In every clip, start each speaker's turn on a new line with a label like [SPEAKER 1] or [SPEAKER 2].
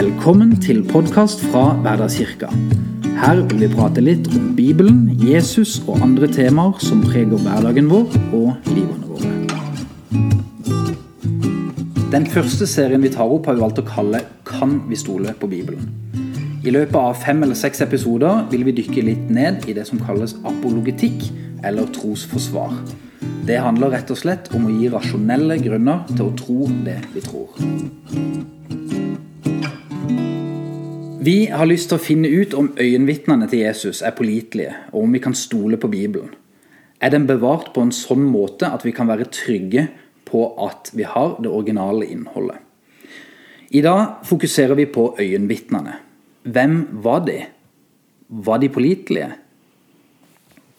[SPEAKER 1] Velkommen til podkast fra Hverdagskirka. Her vil vi prate litt om Bibelen, Jesus og andre temaer som preger hverdagen vår og livene våre. Den første serien vi tar opp, har vi valgt å kalle 'Kan vi stole på Bibelen'? I løpet av fem eller seks episoder vil vi dykke litt ned i det som kalles apologetikk, eller trosforsvar. Det handler rett og slett om å gi rasjonelle grunner til å tro det vi tror. Vi har lyst til å finne ut om øyenvitnene til Jesus er pålitelige, og om vi kan stole på Bibelen. Er den bevart på en sånn måte at vi kan være trygge på at vi har det originale innholdet? I dag fokuserer vi på øyenvitnene. Hvem var de? Var de pålitelige?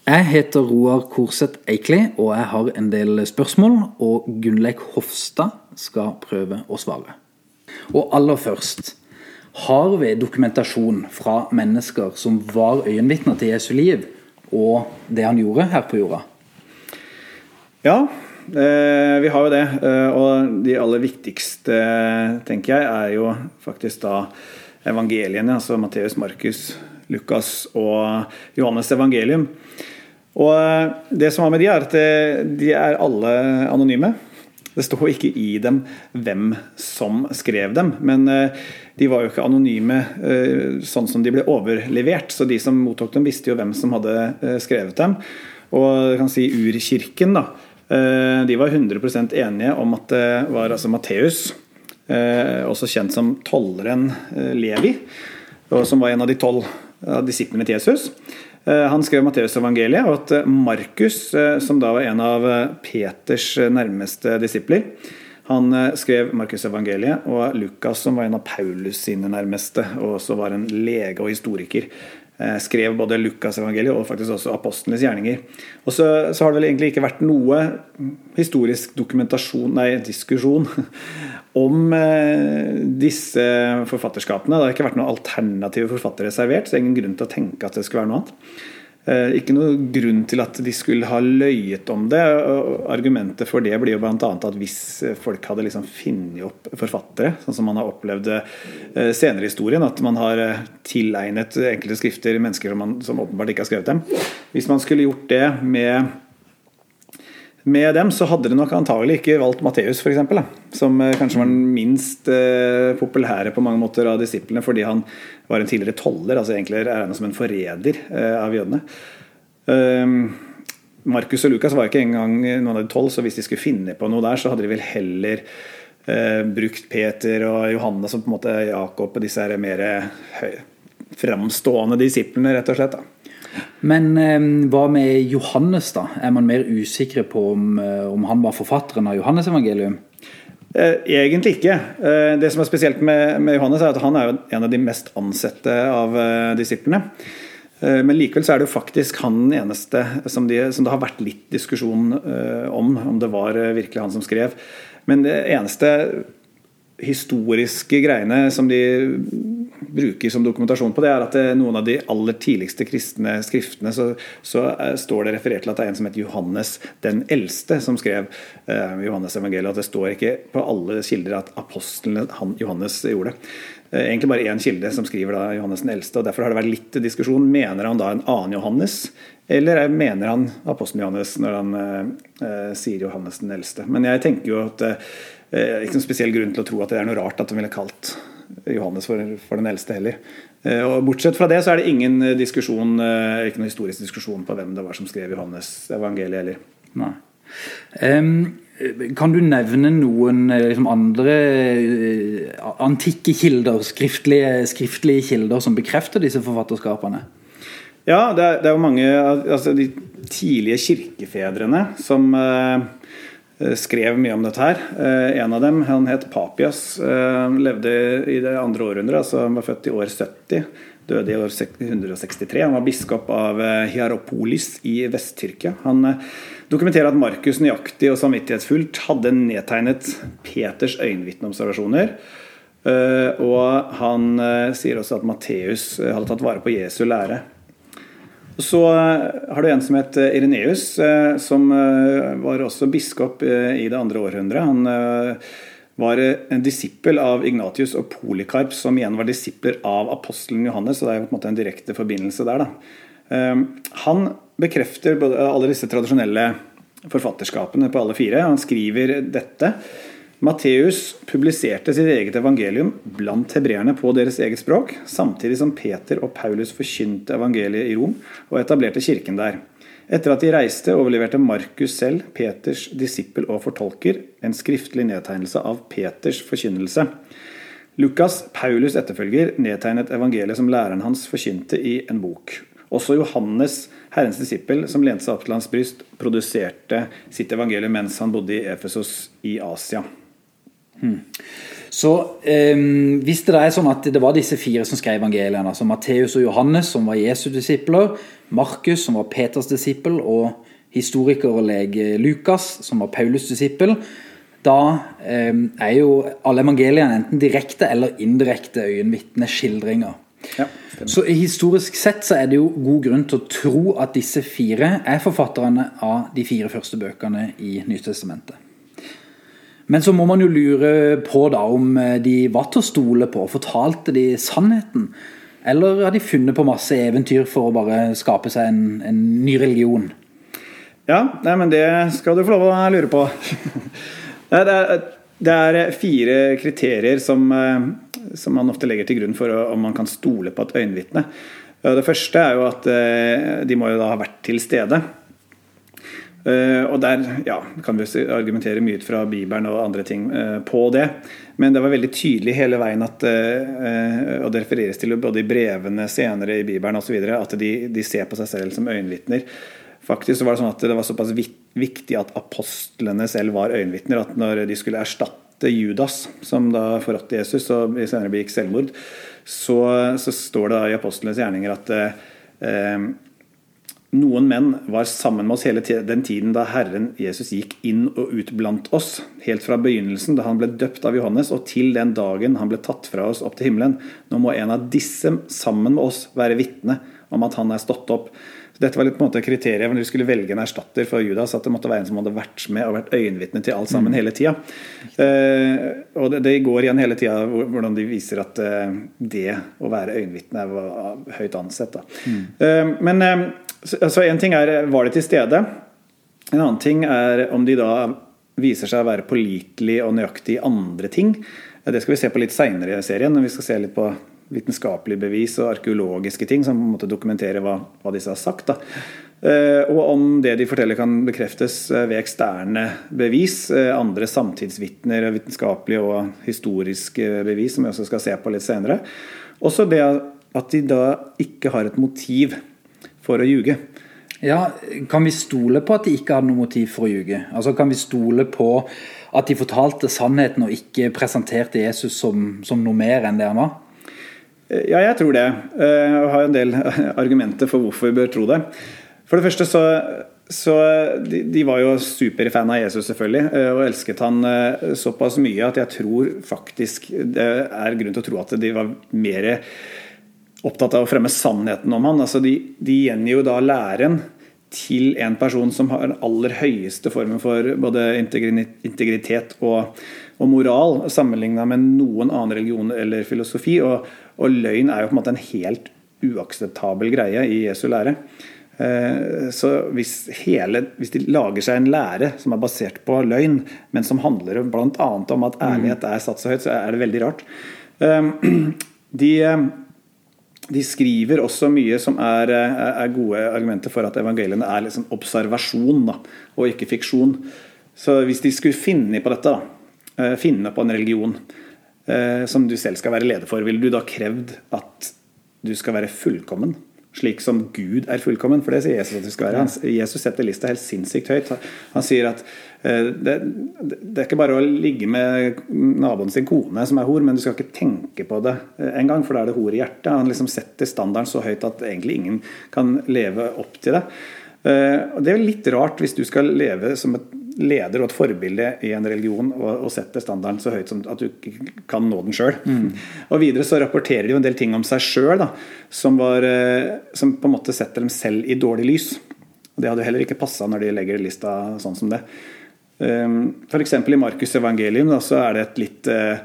[SPEAKER 1] Jeg heter Roar Korseth Eikli, og jeg har en del spørsmål. Og Gunnleik Hofstad skal prøve å svare. Og aller først har vi dokumentasjon fra mennesker som var øyenvitner til Jesu liv og det han gjorde her på jorda?
[SPEAKER 2] Ja, eh, vi har jo det. Eh, og de aller viktigste, tenker jeg, er jo faktisk da evangeliene. Altså Matteus, Markus, Lukas og Johannes evangelium. Og eh, det som er med de, er at de er alle anonyme. Det står ikke i dem hvem som skrev dem, men eh, de var jo ikke anonyme eh, sånn som de ble overlevert. Så de som mottok dem, visste jo hvem som hadde skrevet dem. Og kan si urkirken, da. De var 100% enige om at det var altså Matteus, også kjent som tolleren Levi, som var en av de tolv disiplene til Jesus. Eh, han skrev Matteusevangeliet, og at Markus, eh, som da var en av eh, Peters nærmeste disipler, han skrev Markusevangeliet, og Lukas, som var en av Paulus sine nærmeste, og også var en lege og historiker, skrev både Lukasevangeliet og faktisk også apostlenes gjerninger. Og så, så, har det vel egentlig ikke vært noe historisk dokumentasjon, nei, diskusjon om eh, disse forfatterskapene. Det har ikke vært noen alternative forfattere servert, så det er ingen grunn til å tenke at det skulle være noe annet. Eh, ikke noe grunn til at de skulle ha løyet om det. Argumentet for det blir jo bl.a. at hvis folk hadde liksom funnet opp forfattere, sånn som man har opplevd eh, senere i historien, at man har tilegnet enkelte skrifter mennesker som, man, som åpenbart ikke har skrevet dem Hvis man skulle gjort det med med dem så hadde de nok antagelig ikke valgt Matteus, f.eks., som eh, kanskje var den minst eh, populære på mange måter av disiplene, fordi han var en tidligere toller, altså egentlig regna som en forræder eh, av jødene. Um, Markus og Lukas var ikke engang noen av de tolv, så hvis de skulle finne på noe der, så hadde de vel heller eh, brukt Peter og Johanne som på en måte Jakob og disse her mer framstående disiplene, rett og slett. da.
[SPEAKER 1] Men eh, hva med Johannes, da? Er man mer usikre på om, eh, om han var forfatteren av Johannes evangelium?
[SPEAKER 2] Eh, egentlig ikke. Eh, det som er spesielt med, med, Johannes, er at han er en av de mest ansette av disiplene. Men likevel så er det jo faktisk han den eneste som, de, som det har vært litt diskusjon om, om det var virkelig han som skrev. Men det eneste historiske greiene som de bruker som dokumentasjon på det, er at det, noen av de aller tidligste kristne skriftene så, så uh, står det referert til at det er en som heter Johannes den eldste, som skrev eh, Johannes evangeliet. At det står ikke på alle kilder at apostlene han, Johannes gjorde det. Eh, egentlig bare én kilde som skriver da Johannes den eldste. og Derfor har det vært litt diskusjon. Mener han da en annen Johannes, eller mener han apostelen Johannes når han sier Johannes den eldste? Men jeg tenker jo at Eh, ikke noen spesiell grunn til å tro at det er noe rart at de ville kalt Johannes for, for, den eldste heller. Eh, og Bortsett fra det så er det ingen eh, diskusjon, ikke noen historisk diskusjon på hvem det var som skrev Johannes evangeliet heller. Nei.
[SPEAKER 1] Um, kan du nevne noen liksom, andre antikke kilder, skriftlige, skriftlige, kilder, som bekrefter disse forfatterskapene?
[SPEAKER 2] Ja, det er, det er jo mange altså De tidlige kirkefedrene som uh, Eh, skrev mye om dette her. Eh, en av dem han het Papias. Eh, levde i det andre århundret. altså Han var født i år 70. Døde i år 163. Han var biskop av Hieropolis i Vest-Tyrkia. Han dokumenterer at Markus nøyaktig og samvittighetsfullt hadde nedtegnet Peters øyenvitneobservasjoner. Og han sier også at Matteus hadde tatt vare på Jesu lære. Så eh, har du en som het eh, Ireneus, eh, som var også biskop i det andre århundret. Han var en disippel av Ignatius og Polikarp, som igjen var disipler av apostelen Johannes. så det er på en måte en direkte forbindelse der. Da. Han bekrefter alle disse tradisjonelle forfatterskapene på alle fire. Han skriver dette. Matteus publiserte sitt eget evangelium blant hebreerne på deres eget språk, samtidig som Peter og Paulus forkynte evangeliet i Rom og etablerte kirken der. Etter at de reiste, overleverte Markus selv, Peters disippel og fortolker, en skriftlig nedtegnelse av Peters forkynnelse. Lukas, Paulus' etterfølger, nedtegnet evangeliet som læreren hans forkynte i en bok. Også Johannes, Herrens disippel, som lente seg opp til hans bryst, produserte sitt evangelium mens han bodde i Efesos i Asia.
[SPEAKER 1] Hmm. Så um, Hvis det er sånn at det var disse fire som skrev evangeliene, altså Matteus og Johannes, som var Jesu disipler, Markus, som var Peters disippel, og historiker og lege Lukas, som var Paulus' disippel, da um, er jo alle evangeliene enten direkte eller indirekte øyenvitneskildringer. Ja, så historisk sett så er det jo god grunn til å tro at disse fire er forfatterne av de fire første bøkene i Nytestamentet. Men så må man jo lure på da om eh, de var til å stole på. Fortalte de sannheten? Eller har de funnet på masse eventyr for å bare skape seg en, en ny religion?
[SPEAKER 2] Ja, nei, men det skal du få lov å lure på. det, er, det er fire kriterier som, eh, som, man ofte legger til grunn for om man kan stole på et øyenvitne. Det første er jo at eh, de må jo da ha vært til stede. Uh, og der ja, kan vi argumentere mye ut fra Bibelen og andre ting uh, på det. Men det var veldig tydelig hele veien at uh, og det refereres til både i brevene senere i Bibelen osv. at de, de, ser på seg selv som øyenvitner. Faktisk så var det sånn at det var såpass viktig at apostlene selv var øyenvitner at når de skulle erstatte Judas, som da forrådte Jesus og senere begikk selvmord, så, så, står det da i apostlenes gjerninger at noen menn var sammen med oss hele den tiden da Herren Jesus gikk inn og ut blant oss, helt fra begynnelsen, da han ble døpt av Johannes, og til den dagen han ble tatt fra oss opp til himmelen. Nå må en av disse sammen med oss være vitne om at han er stått opp. Så dette var litt på en måte kriteriet når vi skulle velge en erstatter for Judas, at det måtte være en som hadde vært med og vært øyenvitne til alt sammen mm. hele tida. Eh, og det, det, går igjen hele tida hvordan de viser at eh, det å være øyenvitne var høyt ansett. Mm. Eh, men så, én En ting er var de til stede. En annen ting er om de da viser seg å være pålitelige og nøyaktige i andre ting. Det skal vi se på litt seinere i serien. når Vi skal se litt på vitenskapelige bevis og arkeologiske ting som på en måte dokumenterer hva, hva disse har sagt. Da. Eh, og om det de forteller kan bekreftes eh, ved eksterne bevis, eh, andre samtidsvitner, vitenskapelige og historiske bevis, som vi også skal se på litt senere. Også det at de da ikke har et motiv for å ljuge.
[SPEAKER 1] Ja, Kan vi stole på at de ikke hadde noe motiv for å ljuge? Altså, kan vi stole på at de fortalte sannheten og ikke presenterte Jesus som, som noe mer enn det han var?
[SPEAKER 2] Ja, jeg tror det. Eh, jeg har en del argumenter for hvorfor vi bør tro det. For det første så, så de, de, var jo superfan av Jesus, selvfølgelig, eh, og elsket han eh, såpass mye at jeg tror faktisk det er grunn til å tro at de var mer opptatt av å fremme sannheten om han. Altså de, de gjengir jo da læren til en person som har den aller høyeste formen for både integritet og, og moral, sammenligna med noen annen religion eller filosofi. Og, og, løgn er jo på en måte en helt uakseptabel greie i Jesu lære. Eh, så hvis, hele, hvis de lager seg en lære som er basert på løgn, men som handler bl.a. om at ærlighet er satt så høyt, så er det veldig rart. Eh, de de skriver også mye som er, er, gode argumenter for at evangeliene er liksom observasjon da, og ikke fiksjon. Så hvis de skulle finne på dette, da, eh, finne på en religion eh, som du selv skal være leder for, ville du da krevd at du skal være fullkommen? Slik som Gud er fullkommen, for det sier Jesus at det skal være. Han, Jesus setter lista helt sinnssykt høyt. Han sier at Eh, det, det, er ikke bare å ligge med naboen sin kone som er hor, men du skal ikke tenke på det eh, engang, for da er det hor i hjertet. Han liksom setter standarden så høyt at egentlig ingen kan leve opp til det. Eh, og Det er litt rart hvis du skal leve som et leder og et forbilde i en religion og, og setter standarden så høyt som at du ikke kan nå den sjøl. Mm. Og videre så rapporterer de jo en del ting om seg sjøl som, som på en måte setter dem selv i dårlig lys. Og Det hadde heller ikke passa når de legger lista sånn som det. F.eks. i Markus' evangelium da, så er det et litt uh,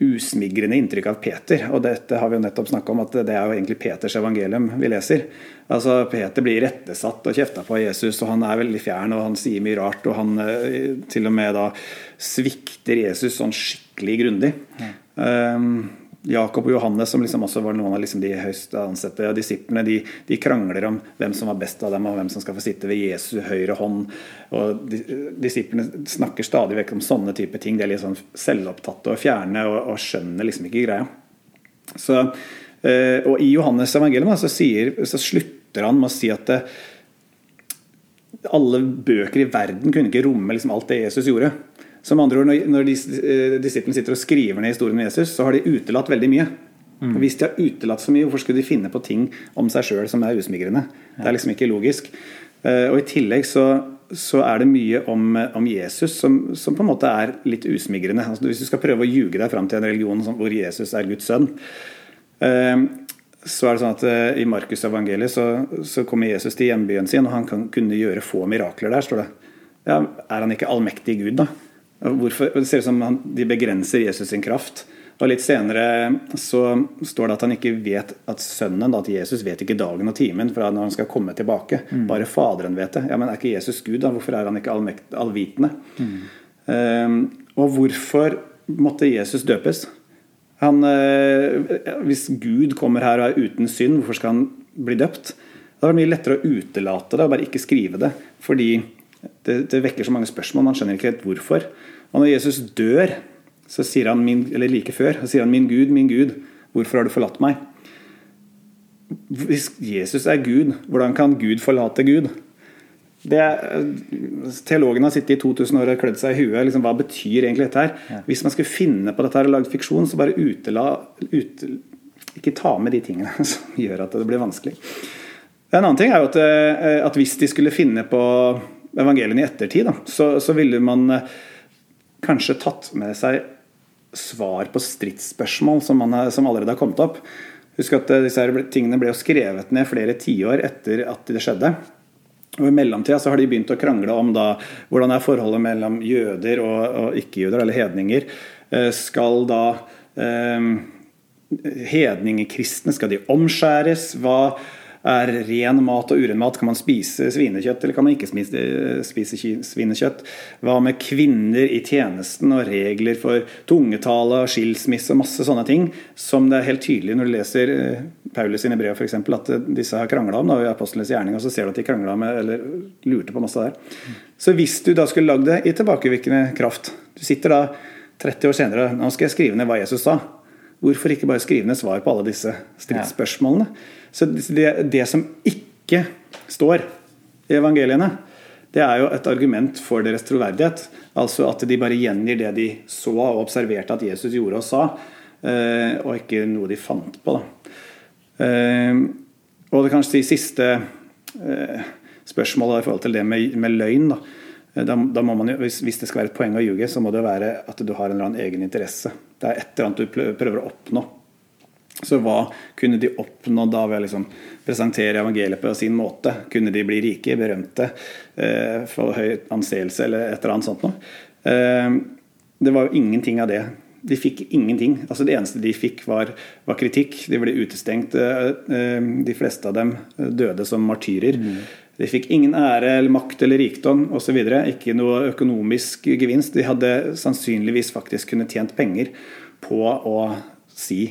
[SPEAKER 2] usmigrende inntrykk av Peter. Og dette har vi jo nettopp snakka om, at det er jo egentlig Peters evangelium vi leser. Altså Peter blir rettesatt og kjefta på av Jesus, og han er veldig fjern og han sier mye rart. Og han uh, til og med da svikter Jesus sånn skikkelig grundig. Ja. Um, Jakob og Johannes, som liksom også var noen av liksom de høyst ansatte disiplene, de, de, krangler om hvem som var best av dem, og hvem som skal få sitte ved Jesu høyre hånd. Og Disiplene snakker stadig vekk om sånne type ting. De er litt sånn selvopptatte og fjerne og, og skjønner liksom ikke greia. Så, eh, og I Johannes evangelium så, sier, så slutter han med å si at det, alle bøker i verden kunne ikke romme liksom alt det Jesus gjorde. Som andre ord, Når eh, disiplene sitter og skriver ned historien om Jesus, så har de utelatt veldig mye. Mm. Hvis de har utelatt så mye, hvorfor skulle de finne på ting om seg sjøl som er usmigrende? Det er liksom ikke logisk. Eh, og I tillegg så, så er det mye om, om Jesus som, som, på en måte er litt usmigrende. Altså, hvis du skal prøve å ljuge deg fram til en religion hvor Jesus er Guds sønn, eh, så er det sånn at I Markus' evangeliet så, så kommer Jesus til hjembyen sin, og han kan, kunne gjøre få mirakler der, står det. Ja, er han ikke allmektig Gud, da? Hvorfor, det ser ut som han, de begrenser Jesus sin kraft. Og Litt senere så står det at han ikke vet at sønnen, at Jesus vet ikke dagen og timen fra når han skal komme tilbake. Mm. Bare Faderen vet det. Ja, Men er ikke Jesus Gud, da? Hvorfor er han ikke allmekt, allvitende? Mm. Um, og hvorfor måtte Jesus døpes? Han, uh, hvis Gud kommer her og er uten synd, hvorfor skal han bli døpt? Da er det mye lettere å utelate det og bare ikke skrive det. Fordi det, det, vekker så mange spørsmål. Man skjønner ikke helt hvorfor. Og når Jesus dør, så sier han min, eller like før, så sier han 'Min Gud, min Gud, hvorfor har du forlatt meg?' Hvis Jesus er Gud, hvordan kan Gud forlate Gud? Er, teologene har sittet i 2000 år og klødd seg i huet. Liksom, hva betyr egentlig dette her? Ja. Hvis man skulle finne på dette her og lage fiksjon, så bare utela, ut, ikke ta med de tingene som gjør at det blir vanskelig. En annen ting er jo at, eh, at hvis de skulle finne på evangeliene i ettertid, da, så, så, ville man eh, kanskje tatt med seg svar på stridsspørsmål som, man, som allerede har kommet opp. Husk at eh, disse tingene ble skrevet ned flere tiår etter at det skjedde. Og I mellomtida så har de begynt å krangle om da, hvordan er forholdet mellom jøder og, og ikke-jøder, eller hedninger. Eh, skal da eh, hedningekristne skal de omskjæres? Hva er ren mat og uren mat? Kan man spise svinekjøtt, eller kan man ikke spise, spise svinekjøtt? Hva med kvinner i tjenesten og regler for tungetale og skilsmisse og masse sånne ting, som det er helt tydelig når du leser eh, Paulus sine brev f.eks. at disse har krangla om da, i apostlenes gjerning, og så ser du at de krangla med, eller lurte på masse der. Så hvis du da skulle lagd det i tilbakevirkende kraft Du sitter da 30 år senere, nå skal jeg skrive ned hva Jesus sa. Hvorfor ikke bare skrive ned svar på alle disse stridsspørsmålene? Så det, det, som ikke står i evangeliene, det er jo et argument for deres troverdighet. Altså at de bare gjengir det de så og observerte at Jesus gjorde og sa, eh, og ikke noe de fant på. Da. Eh, og det kanskje de siste eh, spørsmålet i forhold til det med, med løgn. da. Da, da jo, hvis, hvis, det skal være et poeng å ljuge, så må det være at du har en eller annen egen interesse. Det er et eller annet du prøver å oppnå. Så hva kunne de oppnå da ved å liksom presentere evangeliet på sin måte? Kunne de bli rike, berømte, eh, få høy anseelse eller et eller annet sånt noe? Eh, det var jo ingenting av det. De fikk ingenting. Altså Det eneste de fikk, var, var kritikk. De ble utestengt. Eh, de fleste av dem døde som martyrer. Mm. De fikk ingen ære eller makt eller rikdom osv. Ikke noe økonomisk gevinst. De hadde sannsynligvis faktisk kunne tjent penger på å si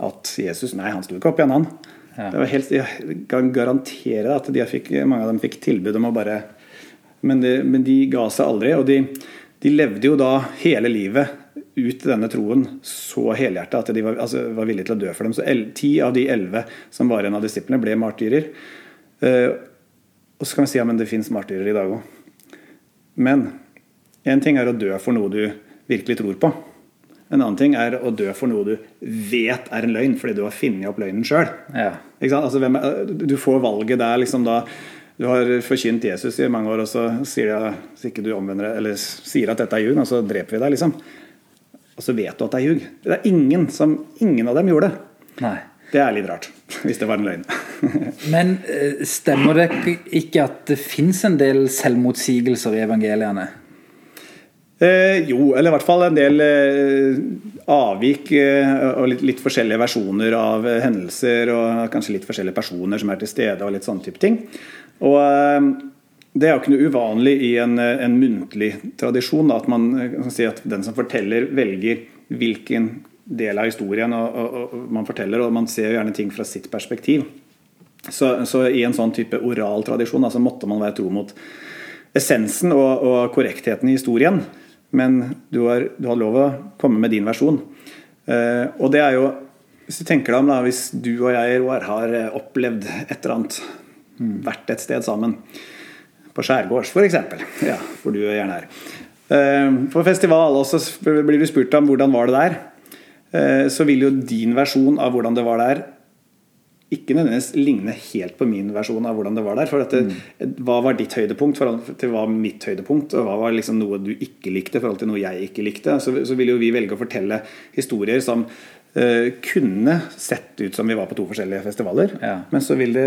[SPEAKER 2] at Jesus Nei, han sto ikke opp igjen, han. Ja. Det var helt, jeg kan garantere at de fikk, mange av dem fikk tilbud om å bare Men de, men de ga seg aldri. Og de, de, levde jo da hele livet ut denne troen så helhjertet at de var, altså, var, villige til å dø for dem. Så ti av de elleve som var en av disiplene, ble martyrer. Uh, og så kan vi si ja, men det fins martyrer i dag òg. Men én ting er å dø for noe du virkelig tror på. En annen ting er å dø for noe du vet er en løgn, fordi du har funnet opp løgnen sjøl. Ja. Altså, du får valget der liksom da du har forkynt Jesus i mange år, og så sier, de, ikke du omvender, eller sier at dette er ljug, og så dreper vi deg, liksom. Og så vet du at det er ljug. Det er ingen som Ingen av dem gjorde det. Nei. Det er litt rart, hvis det var en løgn.
[SPEAKER 1] Men eh, stemmer det ikke at det fins en del selvmotsigelser i evangeliene?
[SPEAKER 2] Eh, jo, eller i hvert fall en del eh, avvik eh, og litt, litt, forskjellige versjoner av eh, hendelser. Og kanskje litt forskjellige personer som er til stede og litt sånne type ting. Og eh, det er jo ikke noe uvanlig i en, eh, en muntlig tradisjon da, at man kan si at den som forteller, velger hvilken del av historien og, og, og man forteller, og man ser gjerne ting fra sitt perspektiv. Så, så i en sånn type oral tradisjon altså måtte man være tro mot essensen og, og korrektheten i historien. Men du har, du har, lov å komme med din versjon. Eh, og det er jo Hvis du tenker deg om da, hvis du og jeg Roar, har eh, opplevd et eller annet, mm. vært et sted sammen, på skjærgårds f.eks., ja, hvor du gjerne er. Eh, på festival også blir du spurt om hvordan var det der. Eh, så vil jo din versjon av hvordan det var der, ikke nødvendigvis ligne helt på min versjon av hvordan det var der. For det, mm. Hva var ditt høydepunkt forhold til hva mitt høydepunkt? Og hva var liksom noe du ikke likte i forhold til noe jeg ikke likte? Så, så ville jo vi velge å fortelle historier som uh, kunne sett ut som vi var på to forskjellige festivaler. Ja. Men så vil det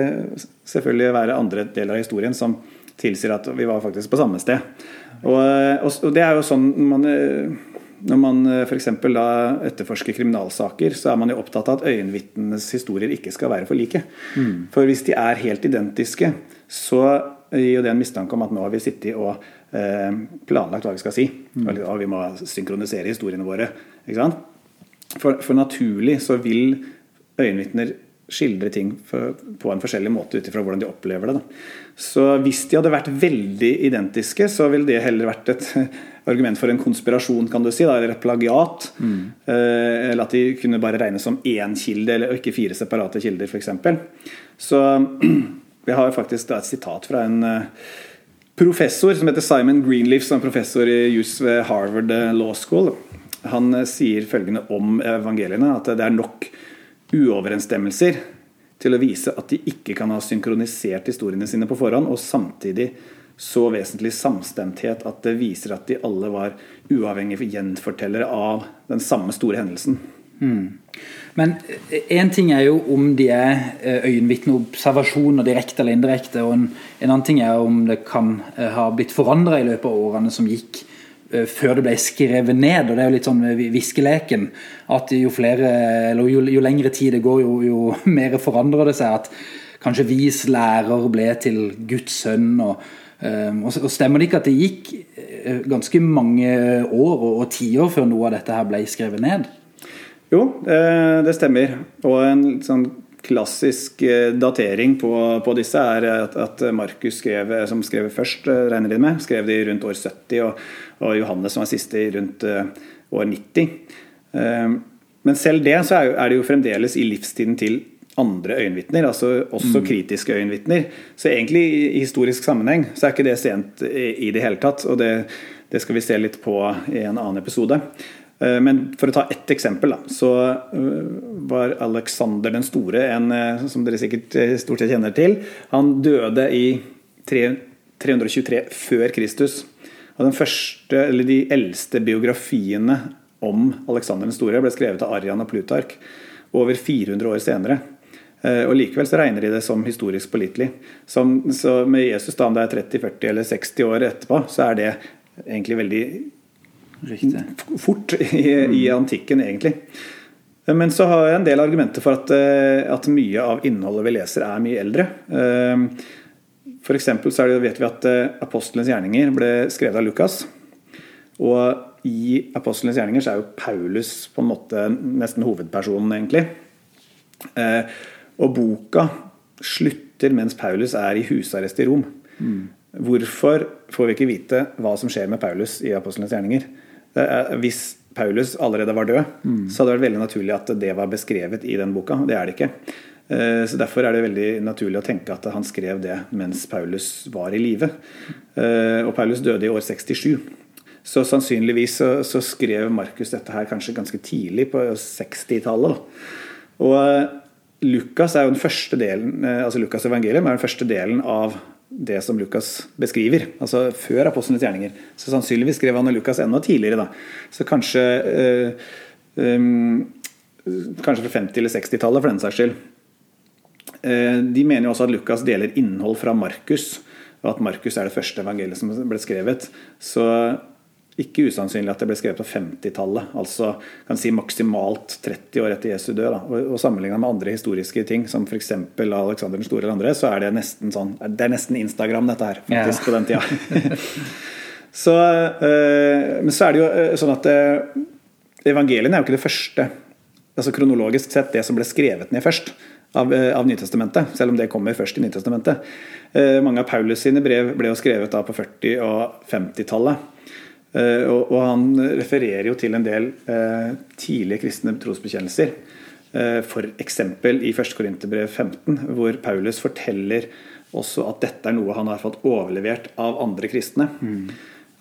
[SPEAKER 2] selvfølgelig være andre deler av historien som tilsier at vi var faktisk på samme sted. Og, og, og det er jo sånn man uh, når man eh, f.eks. etterforsker kriminalsaker, så er man jo opptatt av at øyenvitnenes historier ikke skal være for like. Mm. For hvis de er helt identiske, så gir jo det en mistanke om at nå har vi sittet og eh, planlagt hva vi skal si. Mm. Og vi må synkronisere historiene våre. For, for, naturlig så vil øyenvitner skildre ting for, på en forskjellig måte ut ifra hvordan de opplever det. Da. Så hvis de hadde vært veldig identiske, så ville det heller vært et argument for en konspirasjon, kan du si, da, eller et plagiat. Mm. Eh, eller at de kunne bare regnes som én kilde, eller ikke fire separate kilder, f.eks. Så vi har faktisk et sitat fra en eh, professor som heter Simon Greenleaf, som er professor i jus ved Harvard eh, Law School. Han sier følgende om evangeliene, at det er nok uoverensstemmelser til å vise at de ikke kan ha synkronisert historiene sine på forhånd, og samtidig så vesentlig samstemthet at det viser at de alle var uavhengige gjenfortellere av den samme store hendelsen.
[SPEAKER 1] Mm. Men én ting er jo om de er eh, øyenvitneobservasjoner direkte eller indirekte, og en, en, annen ting er om det kan eh, ha blitt forandra i løpet av årene som gikk. Eh, før det ble skrevet ned. og Det er jo litt sånn viskeleken. At jo flere, jo, jo lengre tid det går, jo, jo mer forandrer det seg. At kanskje vis lærer ble til Guds sønn. og, og stemmer det ikke at det gikk eh, ganske mange år og, tiår før noe av dette her ble skrevet ned?
[SPEAKER 2] Jo, det stemmer. Og en sånn klassisk datering på, på disse er at, at Markus skrev, som skrev først, regner de med, skrev de rundt år 70. og og Johannes som var siste rundt eh, år 90. Eh, men selv det så er det jo fremdeles i livstiden til andre øyenvitner, altså også mm. kritiske øyenvitner. Så egentlig i historisk sammenheng så er ikke det sent i det hele tatt. Og det, det skal vi se litt på i en annen episode. Eh, men for å ta ett eksempel, da, så var Alexander den store en som dere sikkert stort sett kjenner til. Han døde i 323 før Kristus. Og den første, eller De eldste biografiene om Alexander den store ble skrevet av Arian og Plutark over 400 år senere. Eh, og Likevel så regner de det som historisk pålitelig. Så med Jesus, da om det er 30, 40 eller 60 år etterpå, så er det egentlig veldig Riktig. fort i, i, antikken, egentlig. Men så har jeg en del argumenter for at, eh, at mye av innholdet vi leser, er mye eldre. Eh, for så det, vet vi at eh, apostelens gjerninger ble skrevet av Lukas. Og i apostelens gjerninger så er jo Paulus på en måte nesten hovedpersonen, egentlig. Og boka slutter mens Paulus er i husarrest i Rom. Mm. Hvorfor får vi ikke vite hva som skjer med Paulus i apostlenes gjerninger? Hvis Paulus allerede var død, mm. så hadde det vært veldig naturlig at det var beskrevet i den boka. Det er det ikke. Eh, så Derfor er det veldig naturlig å tenke at han skrev det mens Paulus var i live. Eh, og Paulus døde i år 67. Så sannsynligvis så, så skrev Markus dette her kanskje ganske tidlig, på 60-tallet. Og eh, Lukas er jo den første delen, altså Lukas evangelium er den første delen av det som Lukas beskriver, altså før apostlenes gjerninger. Så sannsynligvis skrev han Lukas enda tidligere. da. Så kanskje øh, øh, Kanskje fra 50- eller 60-tallet, for den saks skyld. Eh, de mener jo også at Lukas deler innhold fra Markus, og at Markus er det første evangeliet som ble skrevet. Så ikke usannsynlig at det ble skrevet på 50-tallet, altså kan si maksimalt 30 år etter Jesu død. Da. Og, og Sammenligna med andre historiske ting, som f.eks. Alexander den store eller andre, så er det nesten sånn Det er nesten Instagram, dette her, faktisk, ja. på den tida. så, øh, men så er det jo eh, sånn at øh, evangeliene er jo ikke det første, altså kronologisk sett, det som ble skrevet ned først av, av Nytestamentet, selv om det kommer først i Nytestamentet. Eh, mange av Paulus sine brev ble jo skrevet da på 40- og 50-tallet. Eh, og, han refererer jo til en del eh, tidlige kristne trosbekjennelser. Eh, F.eks. i 1. Korinterbrev 15, hvor Paulus forteller også at dette er noe han har fått overlevert av andre kristne. Mm.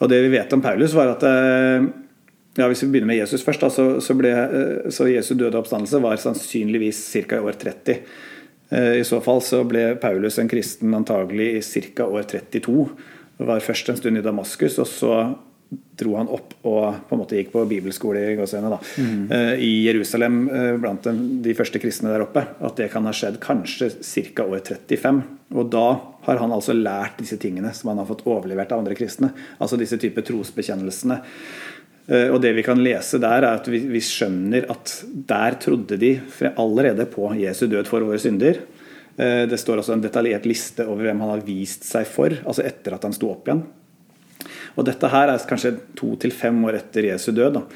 [SPEAKER 2] Og det vi vet om Paulus, var at ja, Hvis vi begynner med Jesus først, da, så, så, ble, så Jesu døde oppstandelse var sannsynligvis ca. i år 30. Eh, I så fall så ble Paulus en kristen antagelig i ca. år 32. Var først en stund i Damaskus, og så dro han opp og på en måte gikk på bibelskole i, da, mm. uh, i Jerusalem uh, blant de, første kristne der oppe. At det kan ha skjedd kanskje ca. år 35. Og da har han altså lært disse tingene som han har fått overlevert av andre kristne. Altså disse typer trosbekjennelsene. Uh, og det vi kan lese der, er at vi, vi skjønner at der trodde de allerede på Jesu død for våre synder. Det står også en detaljert liste over hvem han har vist seg for, altså etter at han sto opp igjen. Og dette her er kanskje to til fem år etter Jesu død. da.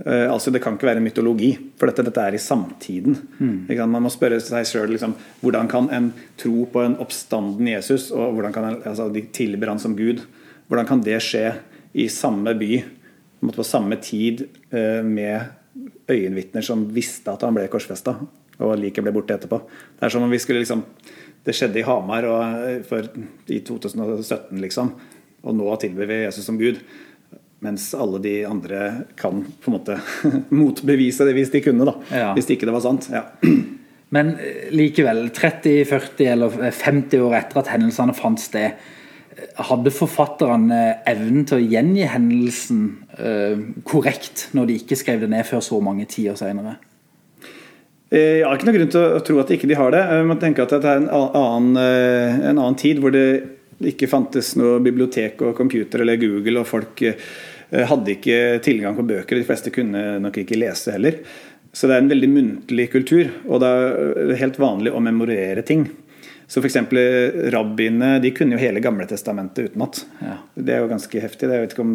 [SPEAKER 2] Uh, altså Det kan ikke være mytologi, for dette, dette er i samtiden. Mm. Man må spørre seg sjøl liksom, hvordan kan en tro på en oppstanden Jesus, og hvordan kan en, altså, de tilber han som Gud, hvordan kan det skje i samme by på samme tid uh, med øyenvitner som visste at han ble korsfesta, og liket ble borte etterpå? Det er som om vi skulle liksom Det skjedde i Hamar og, eh, for, i 2017, liksom. Og nå tilber vi Jesus som Gud. Mens alle de andre kan på en måte motbevise det hvis de kunne, da. Ja. Hvis ikke det var sant. Ja.
[SPEAKER 1] Men eh, likevel, 30, 40 eller 50 år etter at hendelsene fant sted, eh, hadde forfatterne evnen til å gjengi hendelsen korrekt når de ikke skrev det ned før så mange tiår senere?
[SPEAKER 2] Jeg har ikke noen grunn til å tro at ikke de har det. Man tenker at det er en annen, en annen tid hvor det det ikke fantes noe bibliotek og computer eller Google, og folk eh, hadde ikke tilgang på bøker. De fleste kunne nok ikke lese heller. Så det er en veldig muntlig kultur, og det er helt vanlig å memorere ting. Så f.eks. rabbiene de kunne jo hele Gamle testamentet utenat. Ja. Det er jo ganske heftig. Jeg vet ikke om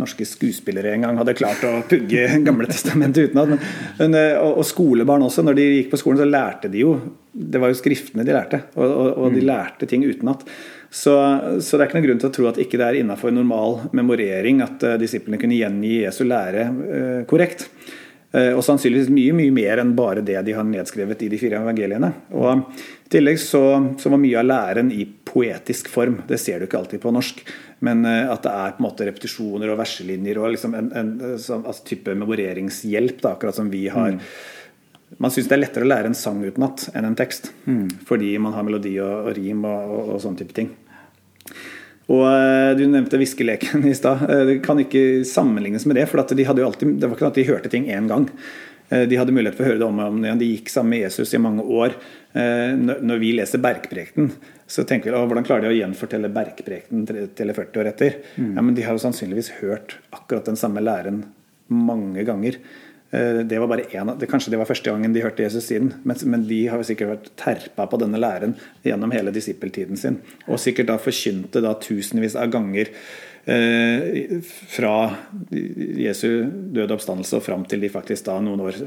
[SPEAKER 2] norske skuespillere engang hadde klart å pugge Gamle testamentet utenat. Men, eh, og, skolebarn også. Når de gikk på skolen, så lærte de jo Det var jo skriftene de lærte, og, og, og de mm. lærte ting utenat. Så, så, det er ikke noen grunn til å tro at ikke det er innafor normal memorering at uh, disiplene kunne gjengi Jesu lære uh, korrekt. Uh, og sannsynligvis mye mye mer enn bare det de har nedskrevet i de fire evangeliene. Og I tillegg så, så var mye av læren i poetisk form. Det ser du ikke alltid på norsk. Men at det er på en måte repetisjoner og verselinjer og liksom en, en, en altså type memoreringshjelp, da, akkurat som vi har. Mm. Man syns det er lettere å lære en sang utenat enn en tekst. Mm. Fordi man har melodi og, og rim og, og, og sånne type ting. Og eh, Du nevnte viskeleken i stad. Eh, det kan ikke sammenlignes med det. for de alltid, Det var ikke sånn at de hørte ting én gang. Eh, de hadde mulighet for å høre det om og om igjen. De gikk sammen med Jesus i mange år. Når vi leser Bergprekten, så tenker vi hvordan klarer de å gjenfortelle Bergprekten til 40 år etter? Mm. Ja, men De har jo sannsynligvis hørt akkurat den samme læren mange ganger. Eh, det var bare en, det, Kanskje det var første gangen de hørte Jesus siden, men, men de har sikkert vært terpa på denne læren gjennom hele disippeltiden sin. Og sikkert da forkynte da tusenvis av ganger eh, fra Jesu døde oppstandelse og fram til de faktisk da noen år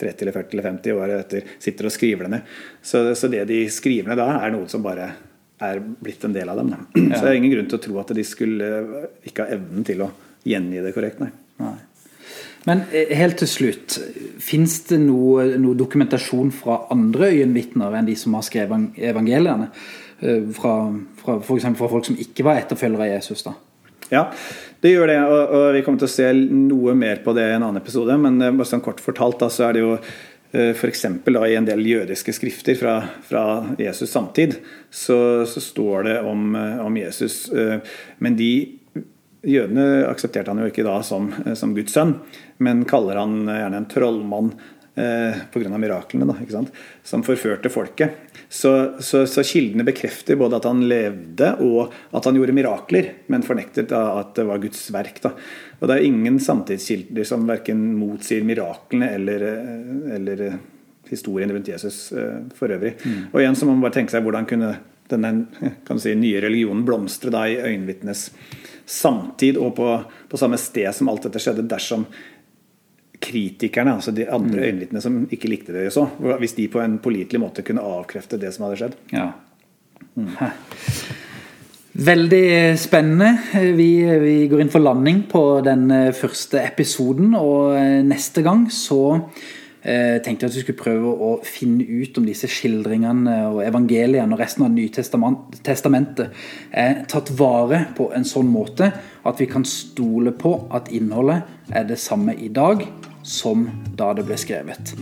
[SPEAKER 2] 30 eller 40 eller 50 år etter sitter og skriver det ned. Så, så, det de skriver ned da, er noe som bare er blitt en del av dem. Da. Så det er ingen grunn til å tro at de skulle ikke ha evnen til å gjengi det korrekt. nei. nei.
[SPEAKER 1] Men eh, helt til slutt, fins det noe, noe, dokumentasjon fra andre øyenvitner enn de som har skrevet evangeliene? Eh, fra, fra for fra folk som ikke var etterfølgere av Jesus? da?
[SPEAKER 2] Ja, det gjør det. Og, og, vi kommer til å se noe mer på det i en annen episode. Men eh, bare sånn kort fortalt da, så er det jo F.eks. i en del jødiske skrifter fra, fra Jesus samtid, så, så, står det om, om Jesus. Men de Jødene aksepterte han jo ikke da som, som Guds sønn, men kaller han gjerne en trollmann eh, pga. miraklene, da, ikke sant? som forførte folket. Så, så, så, kildene bekrefter både at han levde og at han gjorde mirakler, men fornektet at det var Guds verk. Da. Og det er ingen samtidskilder som verken motsier miraklene eller, eh, eller eh, historien rundt Jesus eh, for øvrig. Mm. Og igjen så må man bare tenke seg hvordan kunne denne si, nye religionen blomstre da i øyenvitnes samtid og på, på samme sted som alt dette skjedde, dersom kritikerne, altså de andre mm. øyenvitnene som ikke likte det så, hvis de på en pålitelig måte kunne avkrefte det som hadde skjedd.
[SPEAKER 1] Ja. Mm. Veldig spennende. Vi, vi, går inn for landing på den eh, første episoden, og eh, neste gang så tenkte jeg at vi skulle prøve å finne ut om disse skildringene og evangeliene og resten av Nytestamentet er tatt vare på en sånn måte at vi kan stole på at innholdet er det samme i dag som da det ble skrevet.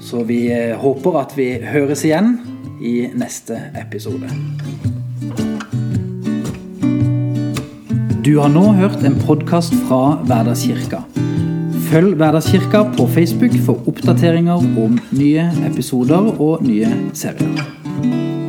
[SPEAKER 1] Så vi eh, håper at vi høres igjen i neste episode. Du har nå hørt en podkast fra Hverdagskirka. Følg Hverdagskirka på Facebook for oppdateringer om nye episoder og nye serier.